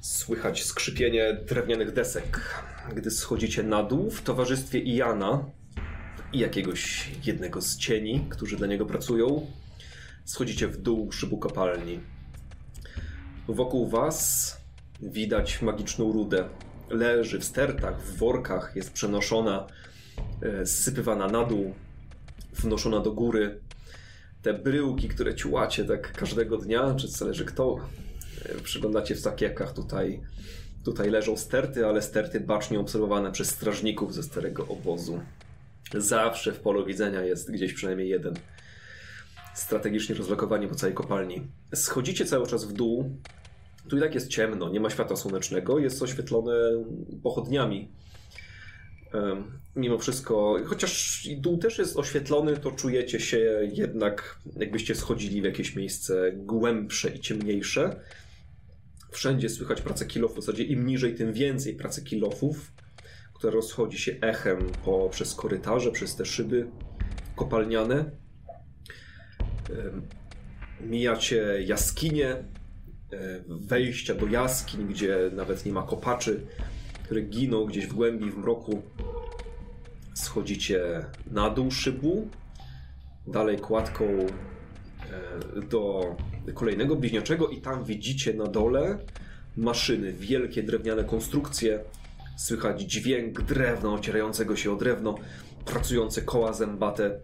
Słychać skrzypienie drewnianych desek. Gdy schodzicie na dół w towarzystwie Iana i jakiegoś jednego z cieni, którzy dla niego pracują, schodzicie w dół szybu kopalni. Wokół was widać magiczną rudę. Leży w stertach, w workach, jest przenoszona, e, zsypywana na dół, wnoszona do góry. Te bryłki, które ciułacie tak każdego dnia, czy zależy kto, przyglądacie w sakiekach tutaj. Tutaj leżą sterty, ale sterty bacznie obserwowane przez strażników ze starego obozu. Zawsze w polu widzenia jest gdzieś przynajmniej jeden. Strategicznie rozlokowani po całej kopalni. Schodzicie cały czas w dół. Tu i tak jest ciemno, nie ma światła słonecznego, jest oświetlone pochodniami. Mimo wszystko, chociaż dół też jest oświetlony, to czujecie się jednak, jakbyście schodzili w jakieś miejsce głębsze i ciemniejsze. Wszędzie słychać pracę kilofów, w zasadzie im niżej, tym więcej pracy kilofów, która rozchodzi się echem po, przez korytarze, przez te szyby kopalniane. Mijacie jaskinie, e, wejścia do jaskiń, gdzie nawet nie ma kopaczy, które giną gdzieś w głębi, w mroku. Schodzicie na dół szybu, dalej kładką e, do kolejnego bliźniaczego i tam widzicie na dole maszyny, wielkie drewniane konstrukcje. Słychać dźwięk drewna ocierającego się o drewno, pracujące koła zębate,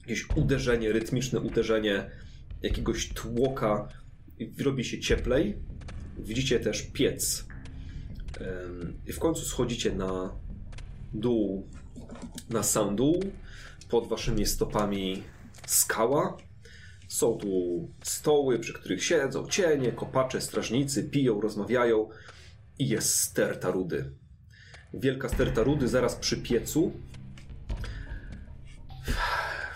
jakieś uderzenie, rytmiczne uderzenie jakiegoś tłoka. Robi się cieplej. Widzicie też piec. I w końcu schodzicie na dół, na sam dół. Pod waszymi stopami skała. Są tu stoły, przy których siedzą cienie, kopacze, strażnicy, piją, rozmawiają i jest sterta rudy. Wielka sterta rudy zaraz przy piecu.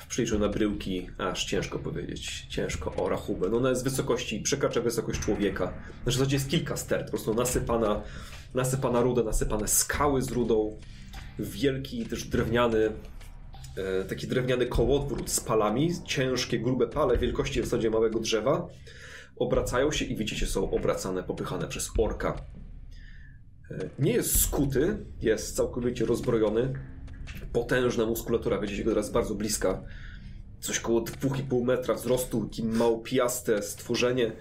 Przyliczę na bryłki, aż ciężko powiedzieć, ciężko o rachubę. No ona jest wysokości, przekracza wysokość człowieka. Znaczy zasadzie jest kilka stert, po prostu nasypana, nasypana ruda, nasypane skały z rudą. Wielki też drewniany taki drewniany kołodwór z palami, ciężkie, grube pale wielkości w zasadzie małego drzewa, obracają się i widzicie, są obracane, popychane przez orka. E, Nie jest skuty, jest całkowicie rozbrojony. Potężna muskulatura, widzicie go teraz bardzo bliska. Coś koło 2,5 metra wzrostu, takie małpiaste stworzenie.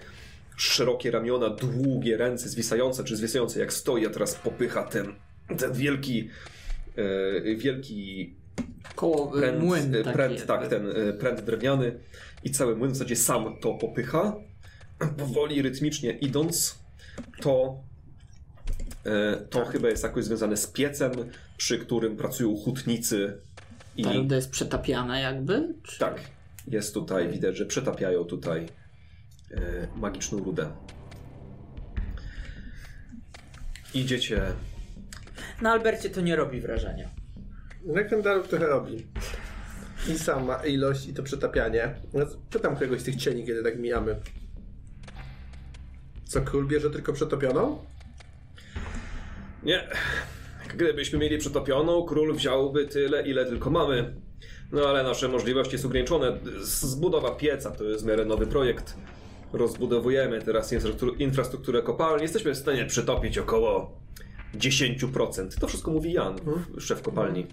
Szerokie ramiona, długie ręce zwisające, czy zwisające jak stoi, a teraz popycha ten, ten wielki, e, wielki Koło pręt, młyn e, taki pręt tak, ten e, pręt drewniany i cały młyn w zasadzie sam to popycha. Powoli, rytmicznie idąc, to e, to chyba jest jakoś związane z piecem, przy którym pracują hutnicy i Ta ruda jest przetapiana jakby? Czy... tak, jest tutaj, widać, że przetapiają tutaj e, magiczną rudę. Idziecie Na Albercie to nie robi wrażenia. Legendarów trochę robi. I sama ilość, i to przetapianie. Ja Pytam któregoś z tych cieni, kiedy tak mijamy. Co, król bierze tylko przetopioną? Nie. Gdybyśmy mieli przetopioną, król wziąłby tyle, ile tylko mamy. No ale nasze możliwości są ograniczone. Zbudowa pieca to jest w miarę nowy projekt. Rozbudowujemy teraz infrastrukturę, infrastrukturę kopalni. Jesteśmy w stanie przetopić około 10%. To wszystko mówi Jan, szef kopalni.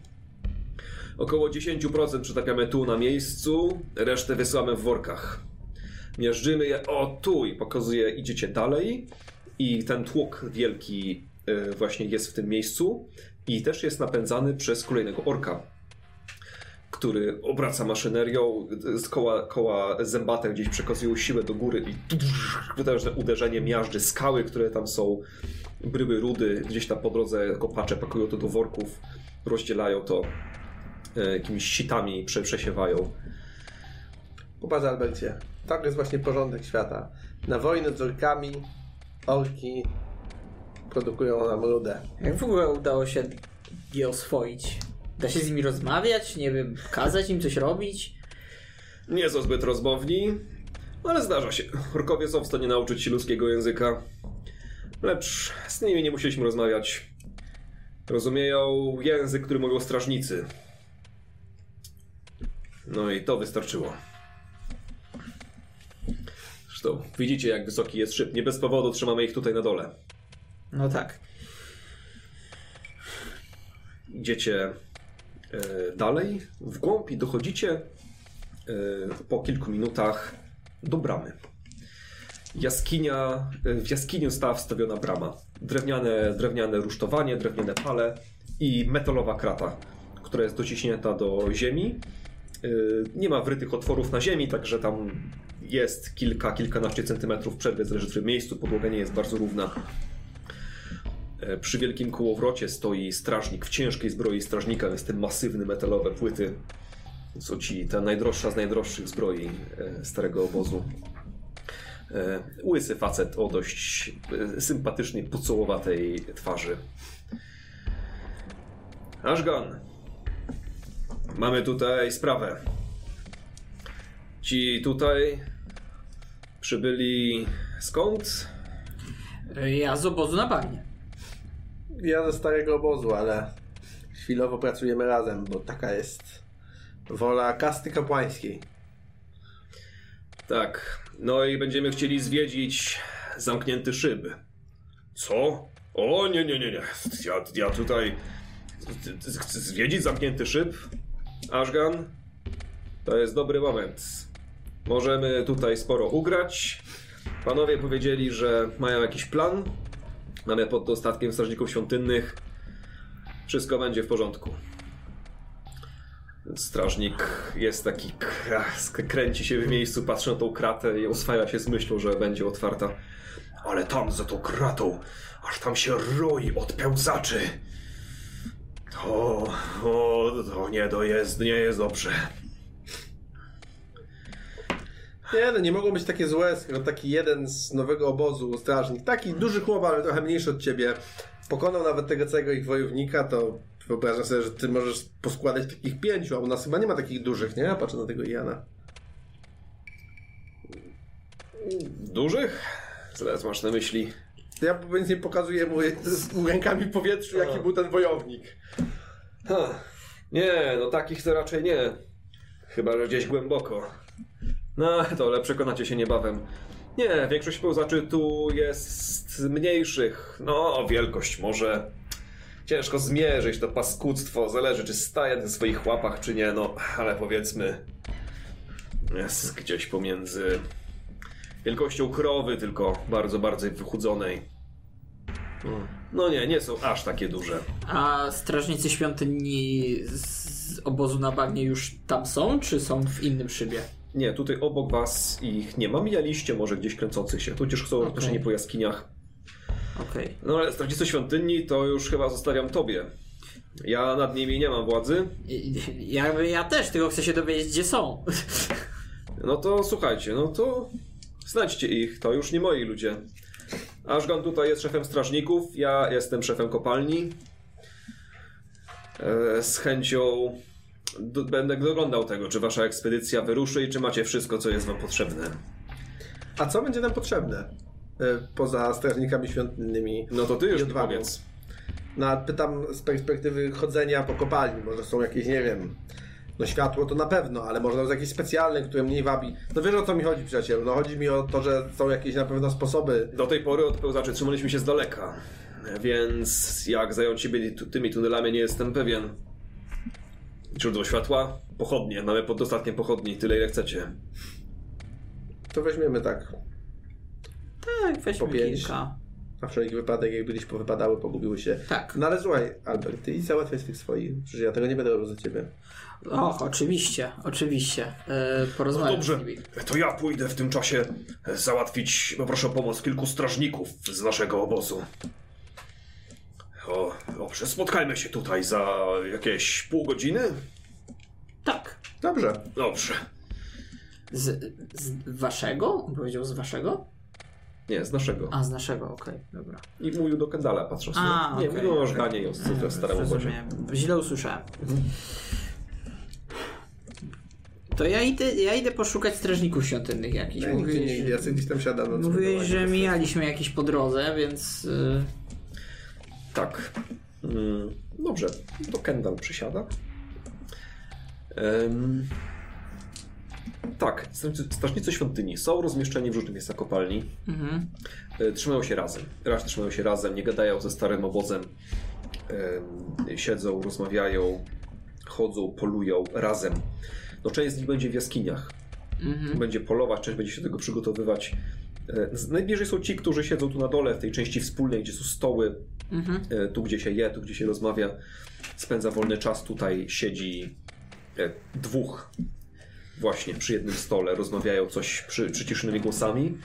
Około 10% przetapiamy tu na miejscu, resztę wysyłamy w workach. Miażdżymy je o tu i pokazuje, idziecie dalej. I ten tłok wielki y, właśnie jest w tym miejscu i też jest napędzany przez kolejnego orka, który obraca maszynerią, z koła, koła gdzieś przekazują siłę do góry i potężne uderzenie miażdży skały, które tam są, bryły rudy, gdzieś tam po drodze kopacze pakują to do worków, rozdzielają to. e, jakimiś sitami, prze, przesiewają. Popatrz, Albercie. Tak jest właśnie porządek świata. Na wojnę z orkami, orki produkują nam rudę. Jak w ogóle udało się je oswoić? Da się z nimi rozmawiać? Nie wiem, kazać im coś robić? Nie są zbyt rozmowni, ale zdarza się. Orkowie są w stanie nauczyć się ludzkiego języka. Lecz z nimi nie musieliśmy rozmawiać. Rozumieją język, który mówią strażnicy. No i to wystarczyło. Zresztą widzicie, jak wysoki jest szyb. Nie bez powodu trzymamy ich tutaj na dole. No tak. Idziecie e, dalej w głąb i dochodzicie e, po kilku minutach do bramy. Jaskinia, e, w jaskini została wstawiona brama. Drewniane, drewniane rusztowanie, drewniane pale i metalowa krata, która jest dociśnięta do ziemi. E, Nie ma wrytych otworów na ziemi, także tam jest kilka, kilkanaście centymetrów przerwy, zależy w którym miejscu. Podłoga nie jest bardzo równa. E, Przy wielkim kołowrocie stoi strażnik w ciężkiej zbroi strażnika, więc te masywne metalowe płyty. Co ci ta najdroższa z najdroższych zbroi e, starego obozu. E, Łysy facet o dość sympatycznie pucołowatej twarzy. Ashgan, mamy tutaj sprawę. Ci tutaj przybyli skąd? Ja z obozu na bagnie. Ja ze starego obozu, ale chwilowo pracujemy razem, bo taka jest wola kasty kapłańskiej. Tak. No i będziemy chcieli zwiedzić zamknięty szyb. Co? O, nie, nie, nie, nie. Ja, ja tutaj. Chcę zwiedzić zamknięty szyb? Ashgan? To jest dobry moment. Możemy tutaj sporo ugrać. Panowie powiedzieli, że mają jakiś plan. Mamy pod dostatkiem strażników świątynnych. Wszystko będzie w porządku. Strażnik jest taki, kręci się w miejscu, patrzy na tą kratę i oswaja się z myślą, że będzie otwarta. Ale tam za tą kratą, aż tam się roi od pełzaczy. To, o, to nie, to jest, nie jest dobrze. Nie, no nie mogą być takie złe, skoro taki jeden z nowego obozu, strażnik, taki duży chłop, ale trochę mniejszy od ciebie, pokonał nawet tego całego ich wojownika, to wyobrażam sobie, że ty możesz poskładać takich pięciu, a u nas chyba nie ma takich dużych, nie? Ja patrzę na tego Jana. Dużych? Zaraz masz na myśli. Ja więc nie pokazuję mu z rękami w powietrzu, jaki A. był ten wojownik. Ha, nie, no takich to raczej nie. Chyba, że gdzieś głęboko. No, to ale przekonacie się niebawem. Nie, większość pełzaczy tu jest mniejszych. No, wielkość może. Ciężko zmierzyć to paskudztwo. Zależy, czy staje na swoich łapach, czy nie. No, ale powiedzmy. Jest gdzieś pomiędzy wielkością krowy, tylko bardzo, bardzo wychudzonej. No nie, nie są aż takie duże. A strażnicy świątyni z obozu na bagnie już tam są, czy są w innym szybie? Nie, tutaj obok was ich nie ma. Mijaliście może gdzieś kręcących się. Tudzież są rozproszeni po jaskiniach. Okej. No ale strażnicy świątyni to już chyba zostawiam tobie. Ja nad nimi nie mam władzy. Ja, ja też, tylko chcę się dowiedzieć, gdzie są. No to słuchajcie, no to znajdźcie ich, to już nie moi ludzie. Ashgan tutaj jest szefem strażników, ja jestem szefem kopalni. E, Z chęcią do, będę doglądał tego, czy wasza ekspedycja wyruszy i czy macie wszystko, co jest wam potrzebne. A co będzie nam potrzebne? Y, Poza strażnikami świątynnymi. No to ty już mi powiedz. No, pytam z perspektywy chodzenia po kopalni. Może są jakieś, nie wiem. No światło to na pewno, ale może są jakieś specjalne, które mniej wabi. No wiesz o co mi chodzi, przyjacielu. No chodzi mi o to, że są jakieś na pewno sposoby. Do tej pory od pełzaczy trzymaliśmy się z daleka, więc jak zająć się tymi tunelami nie jestem pewien. Źródło światła? Pochodnie. Mamy pod dostatkiem pochodni, tyle ile chcecie. To weźmiemy tak. Tak, weźmy Po pięć. kilka. Na wszelki wypadek, jak gdzieś powypadały, pogubiły się. Tak. No ale słuchaj, Albert, ty załatwiaj tych swoich. Przecież ja tego nie będę robił za ciebie. Och, oczywiście, oczywiście. E, porozmawiam Dobrze, z nimi. to ja pójdę w tym czasie załatwić, poproszę o pomoc kilku strażników z naszego obozu. O, dobrze, spotkajmy się tutaj za jakieś pół godziny? Tak. Dobrze. Dobrze. Z, z waszego? On powiedział z waszego? Nie, z naszego. A, z naszego, okej, dobra. I mówił do Kendala, patrząc A, na... Nie, okej, mówił o okej. Żganie i o E, staremu obozie. Źle usłyszałem. To ja idę, ja idę poszukać strażników świątynnych jakichś. Ja nigdzie nie gdzieś tam siadam. na mówiłeś, że mijaliśmy jakieś po drodze, więc... y, Tak. Mm, dobrze, to Kendall przysiada. Em, Tak, strażnicy- świątyni są rozmieszczeni w różnych miejscach kopalni. Mhm. E, Trzymają się razem. Raz trzymają się razem, nie gadają ze starym obozem. E, Siedzą, rozmawiają, chodzą, polują razem. No, część z nich będzie w jaskiniach. Mhm. Będzie polować, część będzie się do tego przygotowywać. E, Najbliżej są ci, którzy siedzą tu na dole, w tej części wspólnej, gdzie są stoły, Mhm. tu gdzie się je, tu gdzie się rozmawia. Spędza wolny czas, tutaj siedzi dwóch właśnie przy jednym stole, rozmawiają coś przy, przyciszonymi głosami.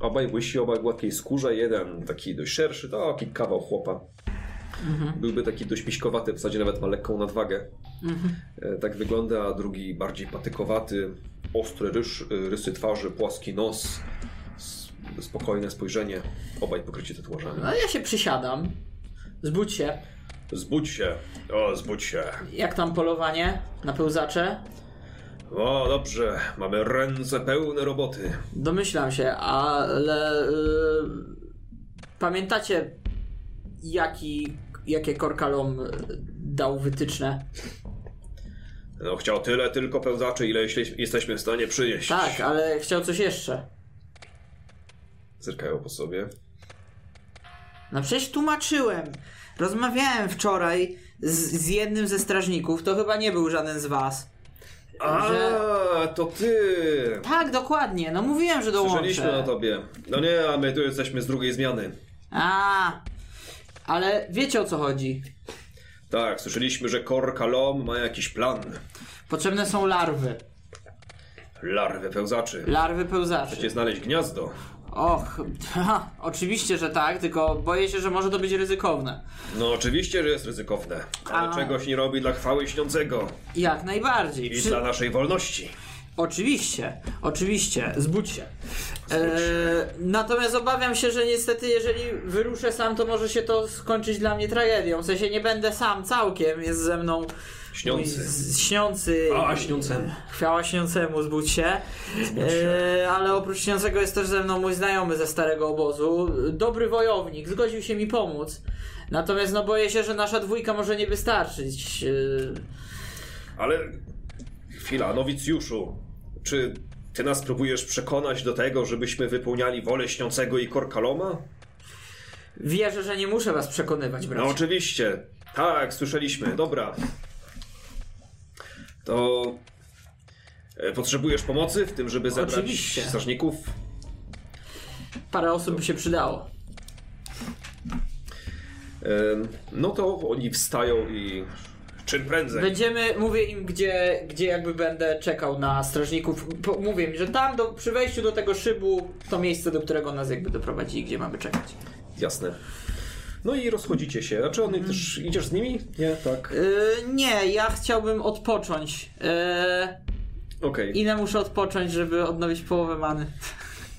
Obaj łysi, obaj gładkiej skórze, jeden taki dość szerszy, taki kawał chłopa. Byłby taki dość miśkowaty, w zasadzie nawet ma lekką nadwagę. E, Tak wygląda, a drugi bardziej patykowaty, ostry ryż, e, rysy twarzy, płaski nos, spokojne spojrzenie, obaj pokryci tatuażami. No ja się przysiadam. Zbudź się. Zbudź się, o zbudź się. Jak tam polowanie na pełzacze? O, dobrze, mamy ręce pełne roboty. Domyślam się, ale y, pamiętacie jaki, jakie Korkalom dał wytyczne? No, chciał tyle tylko pełzaczy, ile jesteśmy w stanie przynieść. Tak, ale chciał coś jeszcze. Zerkają po sobie. No przecież tłumaczyłem. Rozmawiałem wczoraj z, z jednym ze strażników, to chyba nie był żaden z was. A, Że- to ty! Tak, dokładnie. No mówiłem, że Słyszeliśmy o dołączę. tobie. No nie, a my tu jesteśmy z drugiej zmiany. A, ale wiecie o co chodzi. Tak, słyszeliśmy, że Kor Kalom ma jakiś plan. Potrzebne są larwy. Larwy pełzaczy. Larwy pełzaczy. Chcecie znaleźć gniazdo. Och, ha, oczywiście, że tak, tylko boję się, że może to być ryzykowne. No oczywiście, że jest ryzykowne, ale A. czegoś nie robi dla chwały śniącego Jak najbardziej. i Przy- dla naszej wolności. Oczywiście, oczywiście, zbudź się. E, natomiast obawiam się, że niestety, jeżeli wyruszę sam, to może się to skończyć dla mnie tragedią. W sensie nie będę sam całkiem, jest ze mną. Śniący. z- Śniący. A, śniącemu. Chwała śniącemu, zbudź się. E, ale oprócz śniącego jest też ze mną mój znajomy ze starego obozu. Dobry wojownik, zgodził się mi pomóc. Natomiast no boję się, że nasza dwójka może nie wystarczyć. E, Ale chwila, nowicjuszu, czy ty nas próbujesz przekonać do tego, żebyśmy wypełniali wolę śniącego i Korkaloma? wierzę, że nie muszę was przekonywać, No bracie. oczywiście. Tak, słyszeliśmy. Dobra. To e, potrzebujesz pomocy w tym, żeby zebrać Oczywiście. strażników? Parę osób by się przydało. No to oni wstają i czym prędzej. Będziemy, mówię im, gdzie, gdzie jakby będę czekał na strażników. Po, mówię im, że tam do, przy wejściu do tego szybu to miejsce, do którego nas jakby doprowadzili, gdzie mamy czekać. Jasne. No i rozchodzicie się. A czy on też idziesz z nimi? Nie, tak. Yy, nie, ja chciałbym odpocząć. Yy, Okej. ile muszę odpocząć, żeby odnowić połowę many?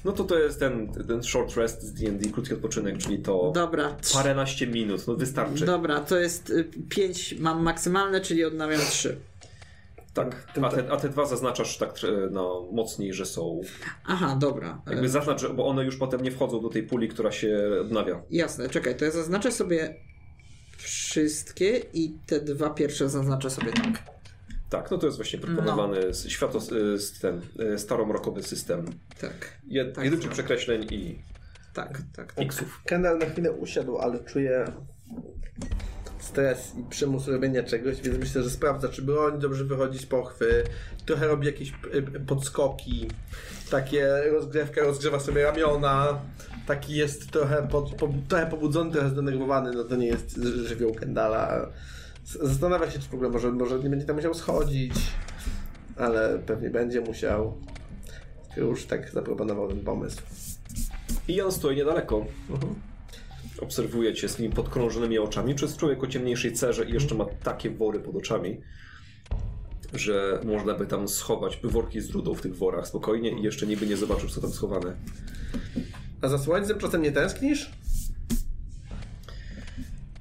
No to to jest ten, ten short rest z D&D, krótki odpoczynek, czyli to Dobra. paręnaście minut, no wystarczy. Dobra, to jest 5 mam maksymalne, czyli odnawiam 3. Tak. A te, a te dwa zaznaczasz tak no, mocniej, że są. Aha, dobra. Jakby zaznacz, bo one już potem nie wchodzą do tej puli, która się odnawia. Jasne, czekaj, to ja zaznaczę sobie wszystkie i te dwa pierwsze zaznaczę sobie tak. Tak, no to jest właśnie proponowany No. s- świato, s- ten e, staromrokowy system. Tak, Jed, Tak, jedynczych tak. przekreśleń i tak, tak. piksów. Kendall na chwilę usiadł, ale czuje stres i przymus robienia czegoś, więc myślę, że sprawdza, czy broń dobrze wychodzi z pochwy, trochę robi jakieś y, y, podskoki, takie rozgrzewka, rozgrzewa sobie ramiona, taki jest trochę, pod, po, trochę pobudzony, trochę zdenerwowany, no to nie jest żywioł Kendala. Zastanawia się, czy w ogóle może, może nie będzie tam musiał schodzić, ale pewnie będzie musiał. Już tak zaproponował ten pomysł. I Jan stoi niedaleko. Obserwuje cię z tymi podkrążonymi oczami. Czy jest człowiek o ciemniejszej cerze i jeszcze ma takie wory pod oczami, że można by tam schować by worki z rudą w tych worach spokojnie i jeszcze niby nie zobaczył, co tam schowane. A za słońcem czasem nie tęsknisz?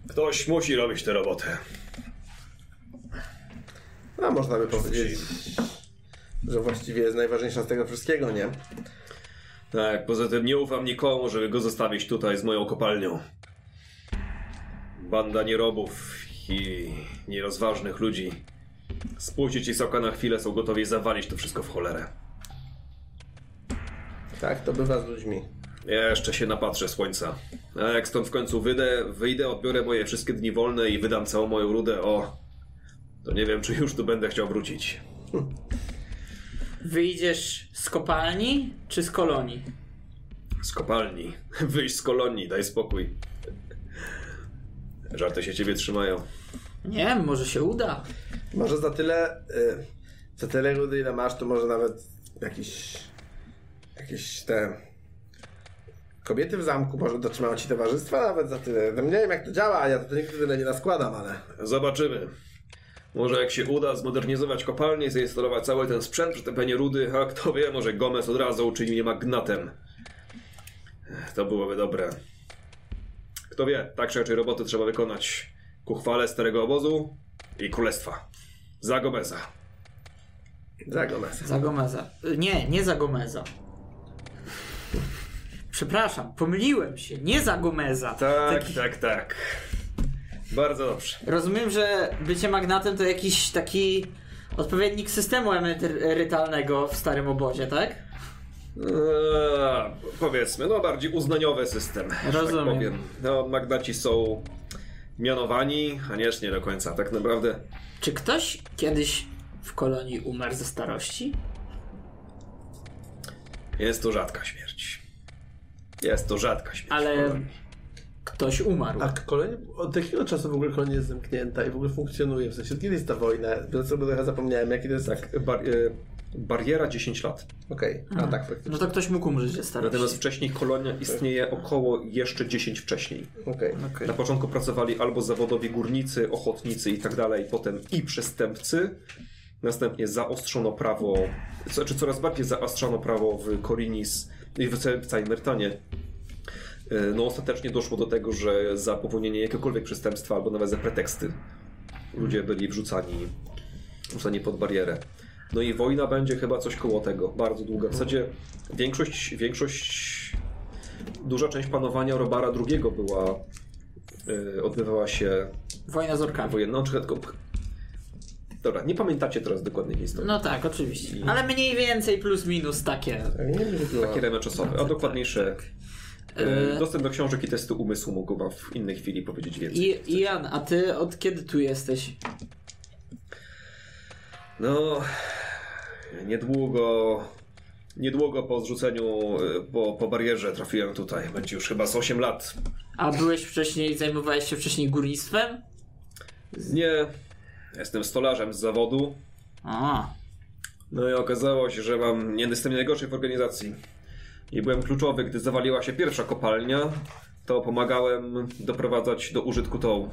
Ktoś musi robić tę robotę. A można by powiedzieć, że właściwie jest najważniejsza z tego wszystkiego, nie? Tak, poza tym nie ufam nikomu, żeby go zostawić tutaj z moją kopalnią. Banda nierobów i nierozważnych ludzi Spuścić ci soka na chwilę, są gotowi zawalić to wszystko w cholerę. Tak, to bywa z ludźmi. Jeszcze się napatrzę słońca. A jak stąd w końcu wyjdę, wyjdę, odbiorę moje wszystkie dni wolne i wydam całą moją rudę, o... To nie wiem, czy już tu będę chciał wrócić. Wyjdziesz z kopalni czy z kolonii? Z kopalni. Wyjść z kolonii, daj spokój. Żarty się ciebie trzymają. Nie wiem, może się uda. Może za tyle, y, za tyle rudy ile masz, to może nawet jakieś, jakieś te kobiety w zamku może dotrzymają ci towarzystwa nawet za tyle. No nie wiem jak to działa, ja to nigdy tyle nie naskładam, ale... Zobaczymy. Może jak się uda zmodernizować kopalnię, zainstalować cały ten sprzęt, przytępienie rudy, a kto wie, może Gomez od razu uczyni mnie magnatem. To byłoby dobre. Kto wie, tak czy raczej roboty trzeba wykonać ku chwale starego obozu i królestwa. Za Gomeza. Za Gomez. Za Gomeza. Nie, nie za Gomeza. Przepraszam, pomyliłem się. Nie za Gomeza. Tak, Taki- tak, tak. Bardzo dobrze. Rozumiem, że bycie magnatem to jakiś taki odpowiednik systemu emerytalnego w starym obozie, tak? Eee, powiedzmy, no bardziej uznaniowy system. że Rozumiem. Tak powiem. No, magnaci są mianowani, a nie nie do końca. Tak naprawdę Czy ktoś kiedyś w kolonii umarł ze starości? jest to rzadka śmierć. Jest to rzadka śmierć. Ale ktoś umarł. A kolonia, od jakiego czasu w ogóle kolonia jest zamknięta i w ogóle funkcjonuje? W sensie, kiedy jest ta wojna? Trochę zapomniałem, jaki to jest... Tak, bar- e, bariera 10 lat. Okej, a tak faktycznie. No to ktoś mógł umrzeć ze starości. Natomiast wcześniej kolonia istnieje około jeszcze 10 wcześniej. Okej. Okej. Na początku pracowali albo zawodowi górnicy, ochotnicy i tak dalej, potem i przestępcy. Następnie zaostrzono prawo, znaczy coraz bardziej zaostrzono prawo w Korinis i w całej- No ostatecznie doszło do tego, że za popełnienie jakiegokolwiek przestępstwa albo nawet za preteksty ludzie byli wrzucani, wrzucani pod barierę. No i wojna będzie chyba coś koło tego, bardzo długa. W zasadzie większość, większość duża część panowania Robara II była, y, odbywała się Wojna z orkami. wojenną, czy tylko... Dobra, nie pamiętacie teraz dokładnej historii. No tak, oczywiście. Ale mniej więcej plus minus takie. Tak, nie. Takie ramy czasowe, a dokładniejsze... y, E, Dostęp do książek i testu umysłu mógł w innej chwili powiedzieć więcej. I, Ian, a ty od kiedy tu jesteś? No... Niedługo... Niedługo po zrzuceniu, y, po, po barierze trafiłem tutaj. Będzie już chyba z 8 lat. A byłeś wcześniej, zajmowałeś się wcześniej górnictwem? Nie, jestem stolarzem z zawodu. A, No i okazało się, że mam nie jestem najgorszy w organizacji. I byłem kluczowy, gdy zawaliła się pierwsza kopalnia, to pomagałem doprowadzać do użytku tą.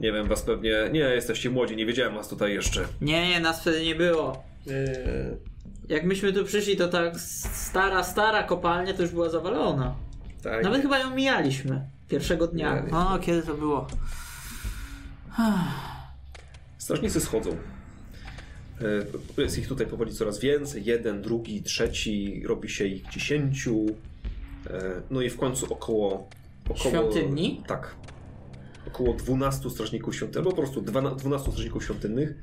Nie wiem, was pewnie. Nie, jesteście młodzi, nie wiedziałem was tutaj jeszcze. nie, nie, nas wtedy nie było. Yy, Jak myśmy tu przyszli, to tak stara, stara kopalnia to już była zawalona. tak. Nawet chyba ją mijaliśmy. Pierwszego dnia. Mijaliśmy. O, kiedy to było? Strażnicy schodzą. E, Jest ich tutaj powoli coraz więcej. Jeden, drugi, trzeci, robi się ich dziesięciu. E, No i w końcu około. około Świątyni? Tak. Około 12 strażników świątynnych, albo po prostu dwana- 12 strażników świątynnych.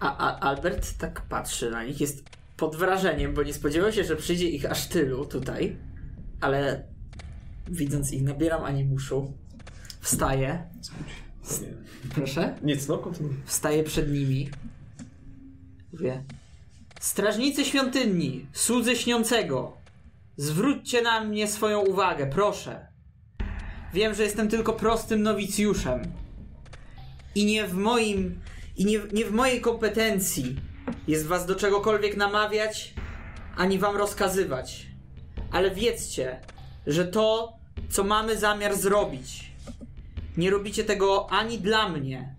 A, a Albert tak patrzy na nich, jest pod wrażeniem, bo nie spodziewał się, że przyjdzie ich aż tylu tutaj, ale widząc ich nabieram animuszu, wstaję, proszę, Nic, no kontynuuj. wstaję przed nimi, mówię, strażnicy świątyni, słudzy śniącego, zwróćcie na mnie swoją uwagę, proszę. Wiem, że jestem tylko prostym nowicjuszem i nie w moim i nie, nie w mojej kompetencji jest was do czegokolwiek namawiać, ani wam rozkazywać. Ale wiedzcie, że to, co mamy zamiar zrobić, nie robicie tego ani dla mnie,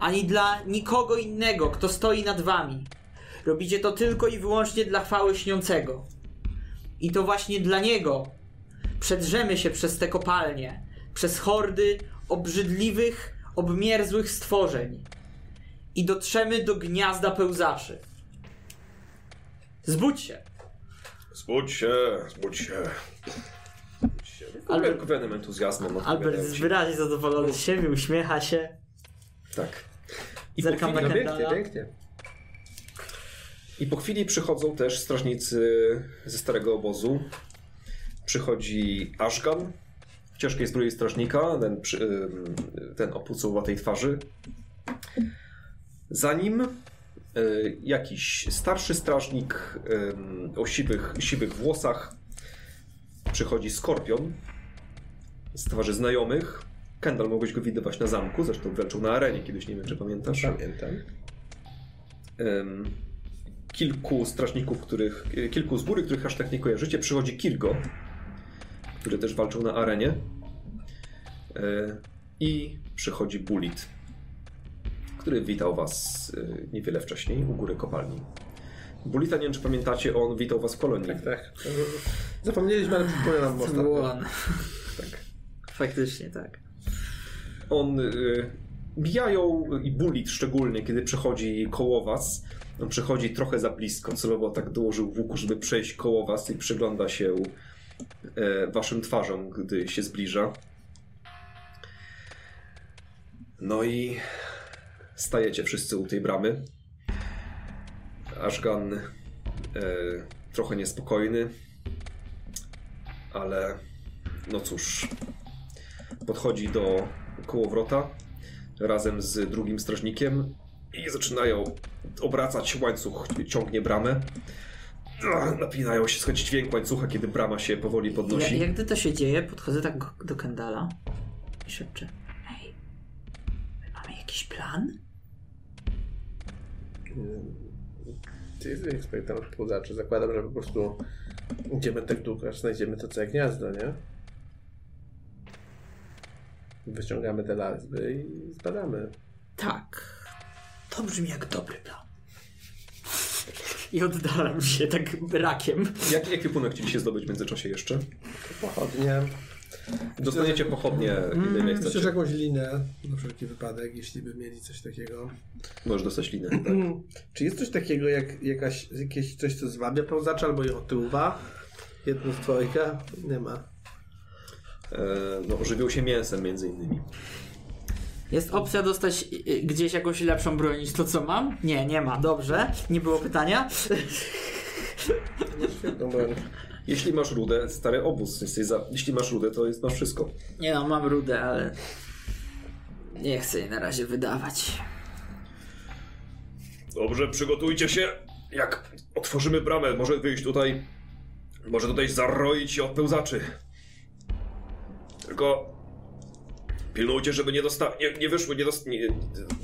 ani dla nikogo innego, kto stoi nad wami. Robicie to tylko i wyłącznie dla chwały śniącego. I to właśnie dla niego przedrzemy się przez te kopalnie, przez hordy obrzydliwych, obmierzłych stworzeń i dotrzemy do gniazda pełzaczy. Zbudź się! Zbudź się, zbudź się. Zbudź się. Albert- Albert entuzjazmem Albert odpowiadają jest wyraźnie zadowolony z siebie, uśmiecha się. Tak. I po, Zerkam chwili, na pięknie, Kendala. pięknie. I po chwili przychodzą też strażnicy ze starego obozu. Przychodzi Ashgan w ciężkiej zbroi strażnika, ten, ten o pucowatej twarzy. Za nim y, jakiś starszy strażnik o siwych, siwych włosach. Przychodzi Skorpion z twarzy znajomych. Kendall mogłeś go widywać na zamku, zresztą wręczył na arenie kiedyś, nie wiem czy pamiętasz. Pamiętam. Em, kilku strażników, których, e, kilku z góry, których aż tak nie kojarzycie. Przychodzi Kirgo, który też walczył na arenie. E, I przychodzi Bulit, który witał was e, niewiele wcześniej u góry kopalni. Bulita, nie wiem czy pamiętacie, on witał was w kolonii. Tak, tak. Zapomnieliśmy, ale przypomnę nam ostatnio. Tak. Faktycznie, tak. On y, bijają i bulit szczególnie, kiedy przechodzi koło was. On przechodzi trochę za blisko, celowo tak dołożył łuku, żeby przejść koło was i przygląda się e, waszym twarzom, gdy się zbliża. No i stajecie wszyscy u tej bramy. Ashgan e, trochę niespokojny, ale no cóż, podchodzi do kołowrota razem z drugim strażnikiem i zaczynają obracać łańcuch, ciągnie bramę. Napinają się, schodzi dźwięk łańcucha, kiedy brama się powoli Ja, podnosi. jak gdy to się dzieje, podchodzę tak do Kendala i szepczę. Hej, my mamy jakiś plan? Ty jesteś ekspertem od płudaczy. Zakładam, że po prostu idziemy tak długo, aż znajdziemy to całe gniazdo, nie? Wyciągamy te lazby i zbadamy. Tak. To brzmi jak dobry plan. I oddalam się tak rakiem. Jaki ekwipunek chcieliście zdobyć w międzyczasie jeszcze? Pochodnie. Dostaniecie pochodnie, ile nie Myślę, chcecie. że jakąś linę, na wszelki wypadek, jeśli by mieli coś takiego. Możesz dostać linę. Tak. Czy jest coś takiego jak jakaś, jakieś coś, co zwabia pełzacza albo je otruwa? Jedno z dwojga? Nie ma. E, no, żywią się mięsem między innymi. Jest opcja dostać y, y, gdzieś jakąś lepszą broń niż to, co mam? Nie, nie ma. Dobrze. Nie było pytania. Jeśli masz rudę, stary obóz. Jesteś za... Jeśli masz rudę, to jest, masz wszystko. Nie no, mam rudę, ale nie chcę jej na razie wydawać. Dobrze, przygotujcie się. Jak otworzymy bramę, może wyjść tutaj. Może tutaj zaroić się od pełzaczy. Tylko pilnujcie, żeby nie, dosta- nie, nie wyszły, nie, dost- nie,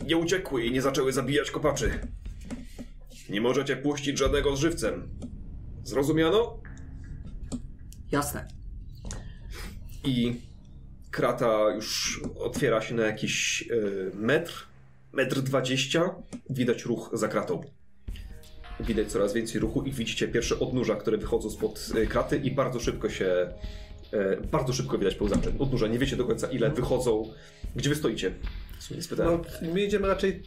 nie uciekły i nie zaczęły zabijać kopaczy. Nie możecie puścić żadnego z żywcem. Zrozumiano? Jasne. I krata już otwiera się na jakiś y, metr, metr dwadzieścia. Widać ruch za kratą. Widać coraz więcej ruchu i widzicie pierwsze odnóża, które wychodzą spod y, kraty i bardzo szybko się, bardzo szybko widać pełzacze. Odnóża, nie wiecie do końca ile wychodzą. Gdzie wy stoicie? W sumie nie spytałem. No, my idziemy raczej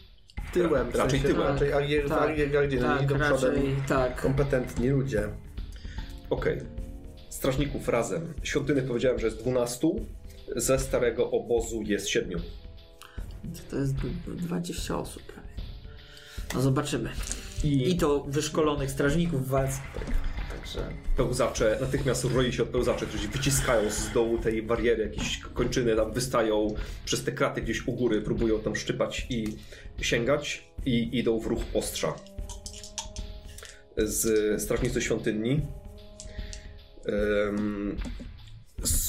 tyłem. w Raczej sensie, tyłem. Raczej Argier, Tak, Argier Gardziel, tak, idą raczej przodem tak. kompetentni ludzie. Okej. Strażników razem. Świątyny powiedziałem, że jest 12. Ze starego obozu jest 7. To jest d- d- 20 osób prawie. No zobaczymy. I, I to wyszkolonych strażników w walce. Także pełzacze, natychmiast roi się od pełzaczy, którzy wyciskają z dołu tej bariery, jakieś kończyny tam wystają przez te kraty gdzieś u góry, próbują tam szczypać i sięgać i idą w ruch ostrza. Z strażnicy świątyni. S-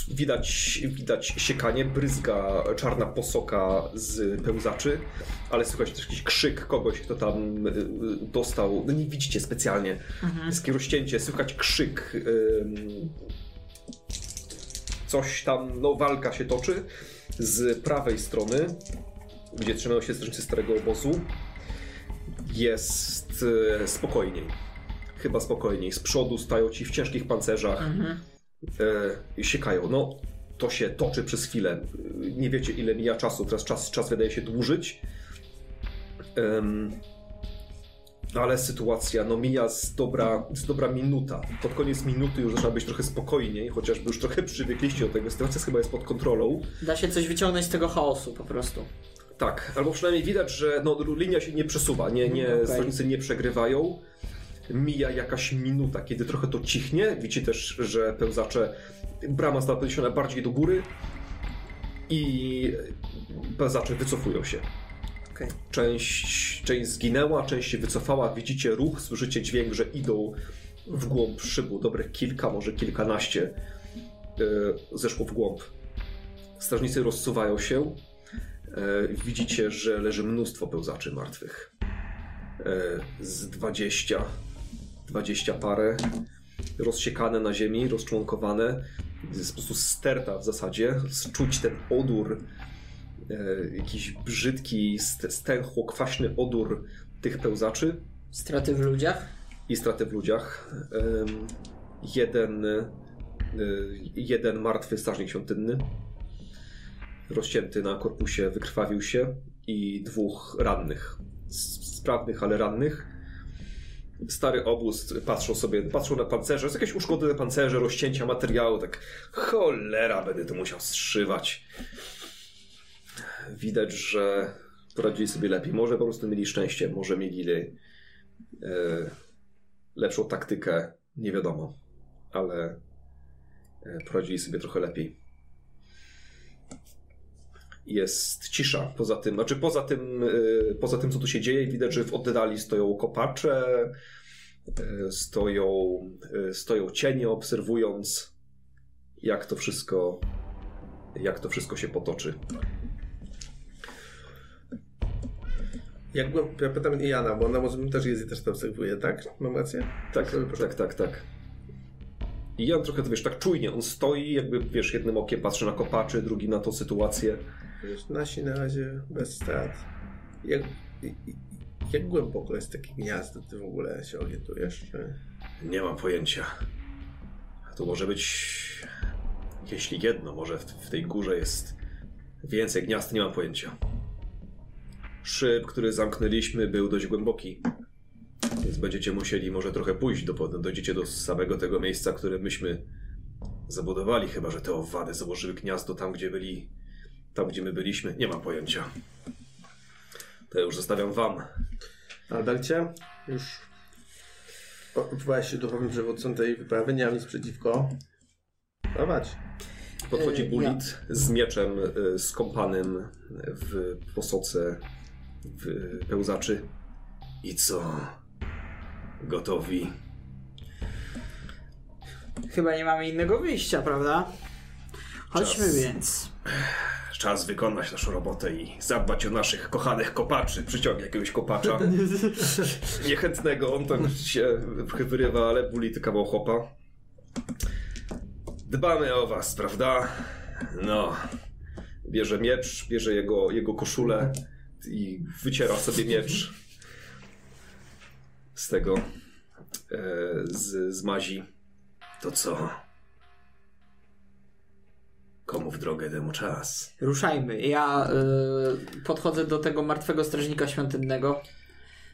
Widać, widać siekanie, bryzga czarna posoka z pełzaczy, ale słychać też jakiś krzyk kogoś, kto tam y, y, dostał. No nie widzicie specjalnie. Jest takie rozcięcie, słychać krzyk. Coś tam, no walka się toczy. Z prawej strony, gdzie trzymają się strażnicy starego obozu, jest e, spokojniej. Chyba spokojniej. Z przodu stają ci w ciężkich pancerzach. E, siekają. No, to się toczy przez chwilę. Nie wiecie, ile mija czasu. Teraz czas, czas wydaje się dłużyć. Em, ale sytuacja, no mija z dobra, z dobra minuta. Pod koniec minuty już zaczyna być trochę spokojniej, chociażby już trochę przywykliście do tego. Sytuacja chyba jest pod kontrolą. da się coś wyciągnąć z tego chaosu po prostu. Tak, albo przynajmniej widać, że no, linia się nie przesuwa, nie, nie, Okej. strażnicy nie przegrywają. Mija jakaś minuta, kiedy trochę to cichnie. Widzicie też, że pełzacze, brama została podniesiona bardziej do góry i pełzacze wycofują się. Okej. Część, część zginęła, część się wycofała. Widzicie ruch, słyszycie dźwięk, że idą w głąb szybu. Dobre kilka, może kilkanaście e, zeszło w głąb. Strażnicy rozsuwają się. E, widzicie, że leży mnóstwo pełzaczy martwych. E, z 20, 20 parę. Rozsiekane na ziemi, rozczłonkowane. Jest po prostu sterta w zasadzie. Czuć ten odór e, jakiś brzydki, st- stęchło, kwaśny odór tych pełzaczy Straty w ludziach? i straty w ludziach. Em, jeden, e, jeden martwy strażnik świątynny, rozcięty na korpusie, wykrwawił się i dwóch rannych, sprawnych, ale rannych. Stary obóz patrzą sobie, patrzą na pancerze, jest jakieś uszkodzone pancerze, rozcięcia materiału, tak cholera, będę to musiał zszywać. Widać, że poradzili sobie lepiej. Może po prostu mieli szczęście, może mieli e, lepszą taktykę, nie wiadomo, ale e, poradzili sobie trochę lepiej. Jest cisza poza tym, znaczy poza tym, e, poza tym co tu się dzieje, widać, że w oddali stoją kopacze, e, stoją, e, stoją cienie, obserwując jak to wszystko, jak to wszystko się potoczy. Jak byłem, ja pytam Jana, bo ona może też jest i też to obserwuje, tak? Mam rację? Tak, tak, tak, tak. I Jan trochę, to wiesz, tak czujnie, on stoi, jakby, wiesz, jednym okiem patrzy na kopaczy, drugi na tą sytuację. Wiesz, nasi na razie bez strat. Jak, jak głęboko jest takie gniazdo, ty w ogóle się orientujesz? Czy... Nie mam pojęcia. To może być, jeśli jedno, może w, w tej górze jest więcej gniazd, nie mam pojęcia. Szyb, który zamknęliśmy, był dość głęboki. Więc będziecie musieli może trochę pójść, do, dojdziecie do samego tego miejsca, które myśmy zabudowali, chyba że te owady założyły gniazdo tam, gdzie byli, tam, gdzie my byliśmy. Nie mam pojęcia. To już zostawiam wam. Albercie, już byłeś się duchowym przewodcą tej wyprawy, nie mam nic przeciwko. Prowadź. Podchodzi E, Bulit z mieczem e, skąpanym w posoce w pełzaczy. I co? Gotowi? Chyba nie mamy innego wyjścia, prawda? Chodźmy Czas. więc. Czas wykonać naszą robotę i zadbać o naszych kochanych kopaczy. Przyciągnie jakiegoś kopacza. Niechętnego, on tam się wyrywa, ale Bulit kawał chopa. Dbamy o was, prawda? No. Bierze miecz, bierze jego, jego koszulę i wyciera sobie miecz z tego, e, z, z mazi. To co? Drogę temu czas? Ruszajmy. Ja y, podchodzę do tego martwego strażnika świątynnego.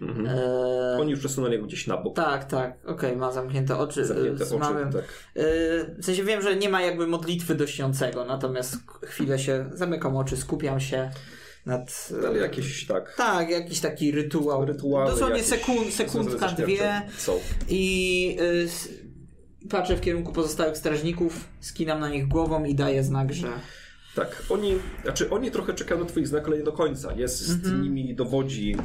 Mhm. E, Oni już przesunęli gdzieś na bok. Tak, tak, okej, ma zamknięte oczy. Zamknięte z oczy, tak. Y, w sensie wiem, że nie ma jakby modlitwy do śniącego, natomiast chwilę się zamykam oczy, skupiam się nad. y, Ale jakieś tak. Tak, jakiś taki rytuał. Rytuały Dosłownie jakieś sekund, sekundka, dwie. Są. I y, patrzę w kierunku pozostałych strażników, skinam na nich głową i daję znak, że. Tak, oni, znaczy oni trochę czekają na twoich znak, ale nie do końca. Jest Mhm. nimi dowodzi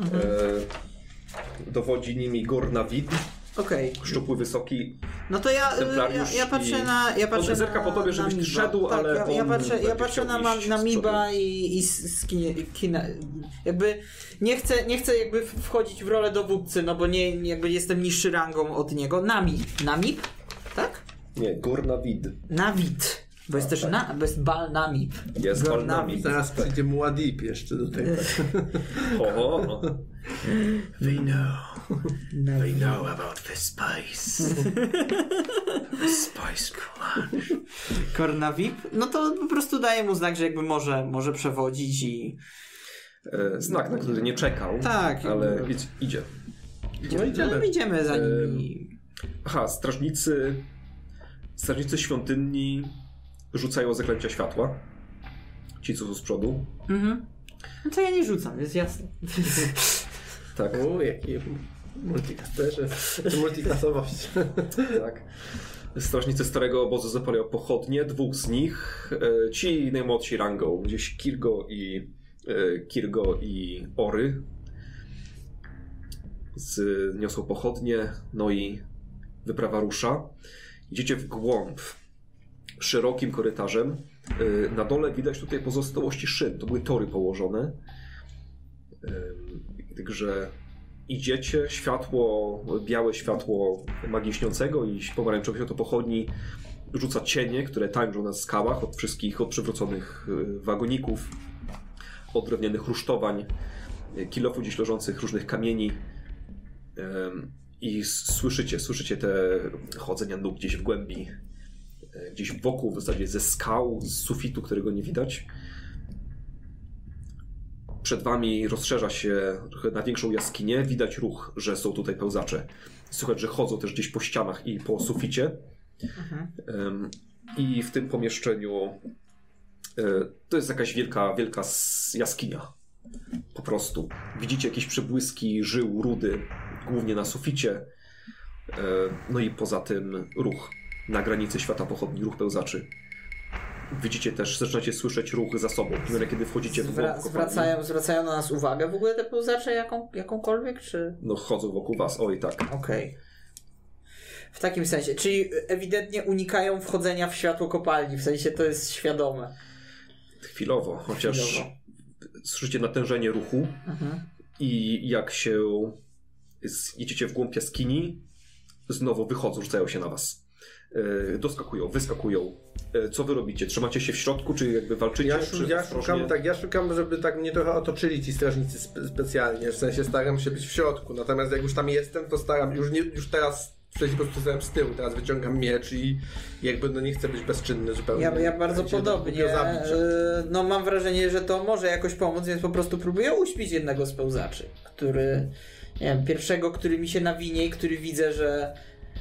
e, dowodzi nimi Gornawid, Okej. szczupły, wysoki. No to ja, ja, ja patrzę na. Ja patrzę zerka na, po tobie, żebyś na szedł, tak, ale ja, ja patrzę, ja patrzę na, na z Miba i, i skinie, kina, jakby nie chcę, nie chcę jakby wchodzić w rolę dowódcy, no bo nie, jakby jestem niższy rangą od niego. Nami. Namib? Tak? Nie, Gornawid. Nawid. Bo jest też na, bo jest bal Namib. Jest. Balnamid. Zaraz przyjdzie Muad'Dib jeszcze do tego. Oho. They know. They Nawid. know about the spice. the spice melange. Kornawib? No to po prostu daję mu znak, że jakby może, może przewodzić i... E, znak, na który nie czekał. Tak. Ale idź, idzie. No idziemy. No, idziemy za nimi. Aha, strażnicy. Strażnicy świątynni rzucają zaklęcia światła. Ci, co są z przodu. Mhm. No to ja nie rzucam, jest jasne. Tak, U, jaki multiklasterzy. Multiklasowość. tak. Strażnicy starego obozu zapalają pochodnie, dwóch z nich, e, ci najmłodsi rangą, gdzieś Kirgo i e, Kirgo i Ory z, niosą pochodnie, no i wyprawa rusza. Idziecie w głąb szerokim korytarzem. E, Na dole widać tutaj pozostałości szyn, to były tory położone. Ym, Także idziecie, światło, białe światło magii śniącego i pomarańczowe światło pochodni rzuca cienie, które tańczą na skałach od wszystkich, od przewróconych y, wagoników, od drewnianych rusztowań, y, kilofów gdzieś leżących różnych kamieni. I słyszycie, słyszycie te chodzenia nóg gdzieś w głębi, y, gdzieś wokół, w zasadzie ze skał, z sufitu, którego nie widać. Przed wami rozszerza się trochę na większą jaskinię. Widać ruch, że są tutaj pełzacze. Słychać, że chodzą też gdzieś po ścianach i po suficie. Em, I w tym pomieszczeniu e, to jest jakaś wielka, wielka jaskinia. Po prostu. Widzicie jakieś przebłyski żył, rudy, głównie na suficie. E, No i poza tym ruch na granicy świata pochodni, ruch pełzaczy. Widzicie też, zaczynacie słyszeć ruch za sobą. Kiedy wchodzicie w Zwra- zwracają, zwracają na nas uwagę w ogóle te pełzacze jaką, jakąkolwiek, czy... No chodzą wokół was, oj tak. Okej. W takim sensie, czyli ewidentnie unikają wchodzenia w światło kopalni, w sensie to jest świadome. Chwilowo, chociaż Chwilowo. słyszycie natężenie ruchu Mhm. i jak się idziecie w głąb jaskini, znowu wychodzą, rzucają się na was. E, Doskakują, wyskakują. E, Co wy robicie? Trzymacie się w środku, czy jakby walczycie? Ja, czy szu- ja szukam, tak, ja szukam, żeby tak mnie trochę otoczyli ci strażnicy spe specjalnie, w sensie staram się być w środku, natomiast jak już tam jestem, to staram, już, nie, już teraz wcześniej po prostu z tyłu, teraz wyciągam miecz i jakby no nie chcę być bezczynny zupełnie. Ja, ja bardzo podobnie. e, No mam wrażenie, że to może jakoś pomóc, więc po prostu próbuję uśpić jednego z pełzaczy, który, nie wiem, pierwszego, który mi się nawinie i który widzę, że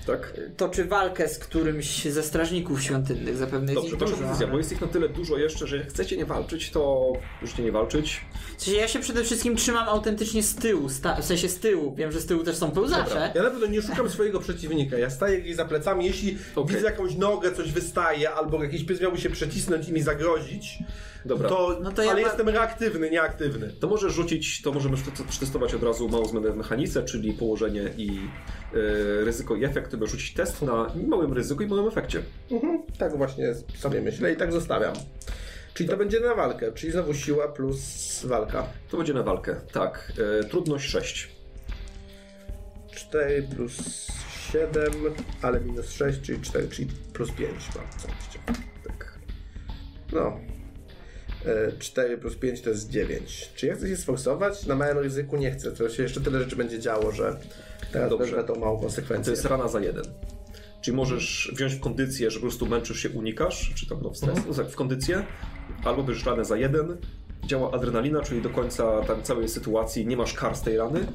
Tak? toczy walkę z którymś ze strażników świątynnych, zapewne jest Dobrze, ich wasza dużo. decyzja, bo jest ich na tyle dużo jeszcze, że jak chcecie nie walczyć, to możecie nie walczyć. W sensie ja się przede wszystkim trzymam autentycznie z tyłu, sta- w sensie z tyłu, wiem, że z tyłu też są pełzacze. Ja na pewno nie szukam swojego przeciwnika. Ja staję gdzieś za plecami. Jeśli Okej. widzę jakąś nogę, coś wystaje, albo jakiś pies miałby się przecisnąć i mi zagrozić, Dobra. to, No to ja ale ma- jestem reaktywny, nieaktywny. To możesz rzucić, to możemy prze- przetestować od razu małą zmianę w mechanice, czyli położenie i ryzyko i efekt. Trzeba rzucić test na małym ryzyku i małym efekcie. Mhm, tak właśnie sobie myślę i tak zostawiam. Czyli to będzie na walkę, czyli znowu siła plus walka. To będzie na walkę. Tak. E, trudność 6. 4 plus 7, ale minus 6, czyli 4, czyli plus 5 mam. Tak. No. E, 4 plus 5 to jest 9. Czy ja chcę się sforsować? Na małym ryzyku nie chcę. To się jeszcze tyle rzeczy będzie działo, że teraz Dobrze. wezmę tą małą To konsekwencję. jest rana za jeden. Czyli możesz wziąć w kondycję, że po prostu męczysz się, unikasz, czy tam no, w, stres, tak, w kondycję, albo bierzesz ranę za jeden. Działa adrenalina, czyli do końca tam całej sytuacji nie masz kar z tej rany,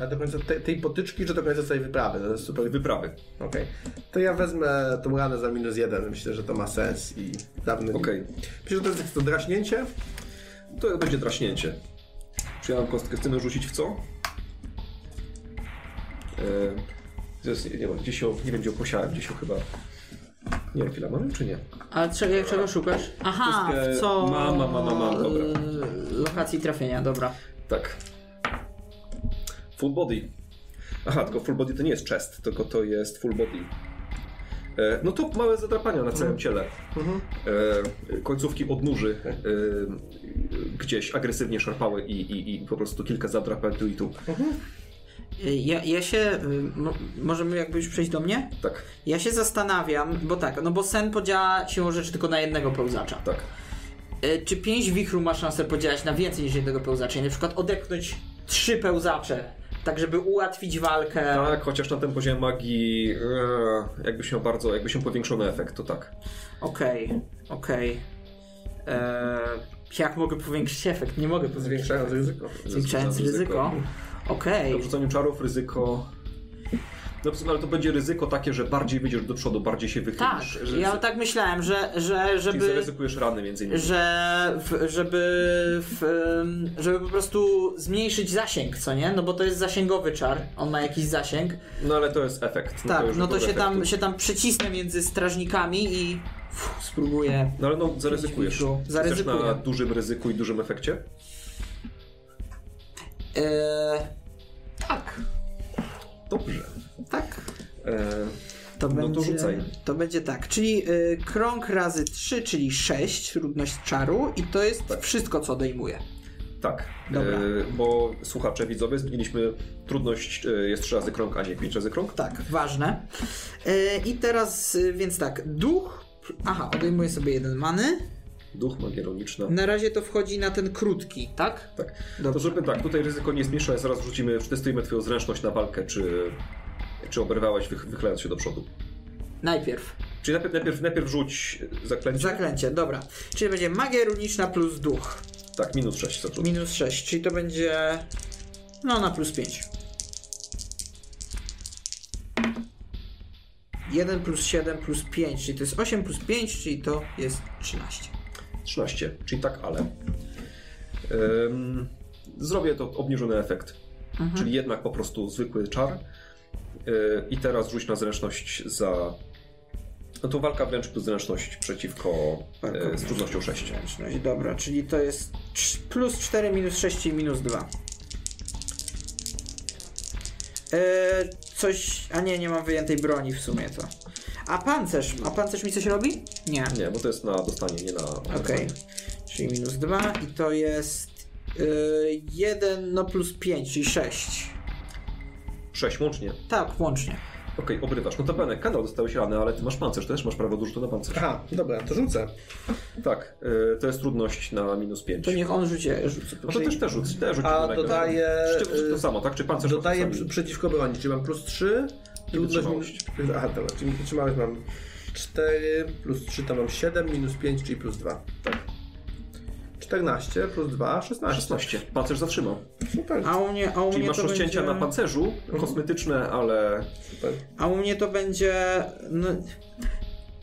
A do końca te, tej potyczki, czy do końca całej wyprawy? To jest super. wyprawy. Okej. To ja wezmę tą ranę za minus 1. Myślę, że to ma sens i dawny. Okej. Myślę, że to jest to draśnięcie. To będzie draśnięcie. Czy ja mam kostkę, chcemy rzucić w co? E, nie, wiem, gdzieś ją, nie wiem gdzie ją posiałem, gdzieś ją chyba... Nie wiem, chwila, mamy czy nie? Ale czego, czego szukasz? Aha, Wszystkie- w co? Mam, mam, mam, mam, dobra. e, Lokacji trafienia, dobra. Tak. Full body. Aha, tylko full body to nie jest chest, tylko to jest full body. E, no to małe zadrapania na całym ciele. E, końcówki odnóży e, gdzieś agresywnie szarpały i, i, i po prostu kilka zadrapań tu i tu. E, Ja, ja się. e, Mo, możemy jakby już przejść do mnie? Tak, Ja się zastanawiam, bo tak, no bo sen podziała siłą rzeczy tylko na jednego pełzacza. tak. E, Czy pięć wichru ma szansę podziałać na więcej niż jednego pełzacza? I na przykład odepchnąć trzy pełzacze, tak żeby ułatwić walkę. Tak, chociaż na tym poziomie magii e, jakbyś miał bardzo, jakbyś miał powiększony efekt, to tak. Okej, okej. Eee, Jak mogę powiększyć efekt? Nie mogę powiększyć. Zwiększając ryzyko. Zwiększając ryzyko. Okej. W rzucaniu czarów ryzyko No ale to będzie ryzyko takie, że bardziej wyjdziesz do przodu, bardziej się Tak, wychylisz. że, ja tak myślałem, że, że Czyli żeby... zaryzykujesz rany między innymi. że w, żeby, w, żeby po prostu zmniejszyć zasięg, co nie? No bo to jest zasięgowy czar, on ma jakiś zasięg. No ale to jest efekt. tak, już no to się tam, się tam przycisnę między strażnikami i uf, spróbuję. No ale no zaryzykujesz. Chcesz Zaryzykuję. na dużym ryzyku i dużym efekcie? Eee, tak, Dobrze. tak. E, To No to będzie, rzucaj. To będzie tak, czyli y, krąg razy 3, czyli 6, trudność czaru i to jest Tak. wszystko, co odejmuje. tak. Dobra. E, bo słuchacze, widzowie, zmieniliśmy trudność, e, jest trzy razy krąg, a nie pięć razy krąg. Tak, ważne. E, I teraz, więc tak, duch. Aha, odejmuję sobie jeden many. Duch, magia ironiczna. Na razie to wchodzi na ten krótki, tak? Tak. To Dobrze. żeby tak, tutaj ryzyko nie zmniejsza, zaraz wrzucimy, przetestujemy twoją zręczność na walkę, czy, czy oberwałeś wych, wychylając się do przodu. Najpierw. Czyli najpierw, najpierw, najpierw rzuć zaklęcie. Zaklęcie, dobra. Czyli będzie magia runiczna plus duch. tak, minus 6 za trudność. Minus 6, czyli to będzie. No, na plus 5. 1 plus 7 plus 5, czyli to jest 8 plus 5, czyli to jest 13. 13, czyli tak, ale. Ym, zrobię to obniżony efekt. Mhm. Czyli jednak po prostu zwykły czar. Yy, I teraz rzuć na zręczność za. No to walka wręcz plus zręczność przeciwko yy, z trudnością 6. Zręczność, dobra, czyli to jest plus 4, minus 6 i minus 2. Eee, coś. A nie, nie mam wyjętej broni w sumie to. A pancerz, a pancerz mi coś robi? Nie. Nie, bo to jest na dostanie, nie na. Okej. Czyli minus 2 i to jest 1 no plus 5, czyli 6. 6 łącznie. Tak, łącznie. Okej, obrywasz. No to Benek, kanał dostałeś rany, ale ty masz pancerz też, masz prawo do rzutu na pancerz. Aha, dobra, to rzucę. Tak, yy, to jest trudność na minus 5. To niech on rzuci, rzucę. No to też też rzuć, też rzuć A dodaję, Czy to y, samo, tak? Czy pancerz Dodaję przy, przeciwko broni, czyli mam plus 3. Trudność Aha, dobra, czyli wytrzymałość mam 4, plus 3 to mam 7, minus 5, czyli plus 2. Tak. 14 plus 2, 16. 16. Pancerz zatrzymał. Super, A u mnie, a u Czyli mnie masz to rozcięcia będzie... na pancerzu, kosmetyczne, ale super. A u mnie to będzie. No,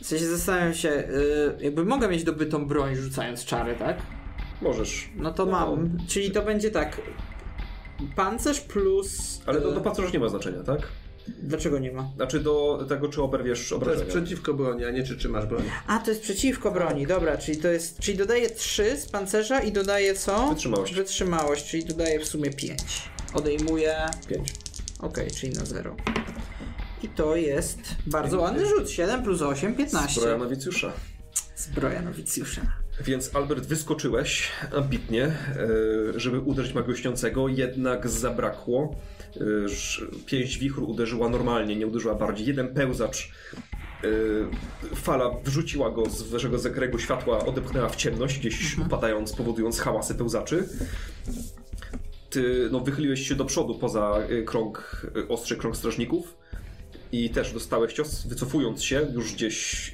w sensie zastanawiam się, y, jakby mogę mieć dobytą broń rzucając czary, tak? możesz. No to No. mam. Czyli to będzie tak. Pancerz plus. Ale do, y, do pancerza nie ma znaczenia, tak? Dlaczego nie ma? Znaczy do tego, czy oberwiesz To jest obrażenia. przeciwko broni, a nie czy trzymasz broń. A, to jest przeciwko broni, dobra, czyli to jest. Czyli dodaję 3 z pancerza i dodaję co? Wytrzymałość. Wytrzymałość, czyli dodaję w sumie 5. Odejmuję. 5. Okej, czyli na 0. I to jest bardzo ładny rzut. 7 plus 8, 15. Zbroja nowicjusza. Zbroja nowicjusza. Więc Albert wyskoczyłeś ambitnie, e, żeby uderzyć magiośniącego, jednak zabrakło. Ż- Pięść wichru uderzyła normalnie, nie uderzyła bardziej. Jeden pełzacz, e, fala wrzuciła go z waszego zakręgu światła, odepchnęła w ciemność, gdzieś upadając, powodując hałasy pełzaczy. Ty no, wychyliłeś się do przodu poza e, krąg, e, ostry krąg strażników i też dostałeś cios, wycofując się już gdzieś,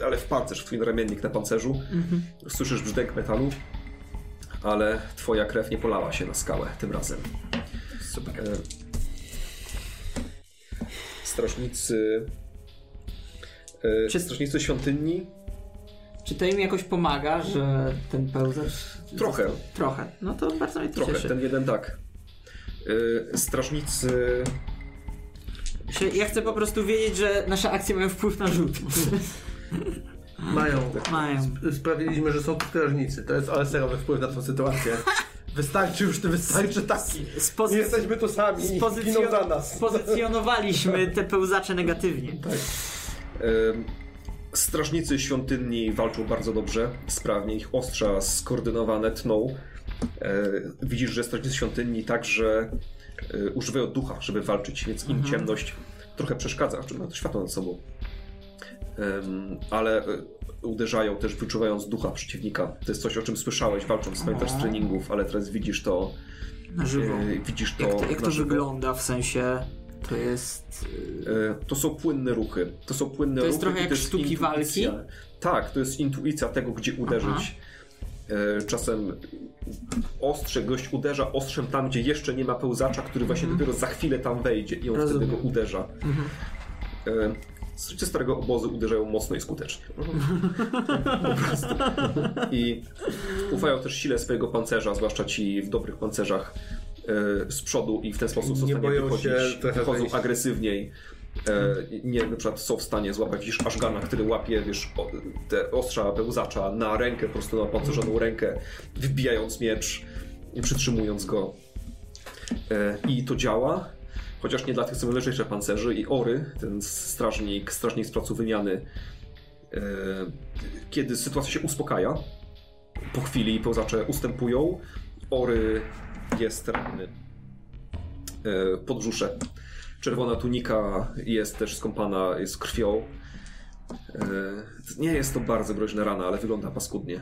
e, ale w pancerz, w twój ramiennik na pancerzu. Słyszysz brzdęk metalu, ale twoja krew nie polała się na skałę tym razem. Super. E, strażnicy. E, Czy- Strażnicy świątyni. Czy to im jakoś pomaga, że ten pełzacz. Trochę. Trochę. No to bardzo mnie to Trochę, cieszy. ten jeden tak. E, Strażnicy. Ja chcę po prostu wiedzieć, że nasze akcje mają wpływ na rzut. Mają. Mają. Sp- Sprawiliśmy, że są tu strażnicy. To jest ale serowy wpływ na tą sytuację. Wystarczy już, wystarczy taki. Pozycji- jesteśmy tu sami. Giną za nas. Pozycjonowaliśmy te pełzacze negatywnie. e, Strażnicy świątyni walczą bardzo dobrze, sprawnie. Ich ostrza skoordynowane tną. E, Widzisz, że strażnicy świątyni także e, używają ducha, żeby walczyć, więc im ciemność trochę przeszkadza, czy mają to światło nad sobą. Ale e, uderzają też wyczuwając ducha przeciwnika. To jest coś, o czym słyszałeś walcząc, pamiętasz z treningów, ale teraz widzisz to. Na żywo. e, Widzisz to. Jak to, jak to wygląda w sensie. To jest. E, To są płynne ruchy. To są płynne To jest ruchy. trochę jak sztuki intuicja. walki? Tak, to jest intuicja tego, gdzie uderzyć. E, czasem ostrze, gość uderza ostrzem tam, gdzie jeszcze nie ma pełzacza, który właśnie dopiero za chwilę tam wejdzie i on Rozumiem. wtedy go uderza. E, Słuchajcie starego obozu uderzają mocno i skutecznie. po prostu. I ufają też sile swojego pancerza, zwłaszcza ci w dobrych pancerzach e, z przodu i w ten sposób są w Nie stanie wychodzić, wychodzą wejść. agresywniej. E, nie, na przykład są w stanie złapać wiesz, Ashgana, który łapie wiesz, o, te ostrza pełzacza na rękę, po prostu na pancerzoną rękę, wbijając miecz i przytrzymując go. E, I to działa, chociaż nie dla tych, co mają lżejsze pancerzy. I Ory, ten strażnik, strażnik z placu wymiany, e, kiedy sytuacja się uspokaja, po chwili pełzacze ustępują, Ory jest ranny e, pod brzusze. Czerwona tunika jest też skąpana, jest krwią. E, Nie jest to bardzo groźna rana, ale wygląda paskudnie.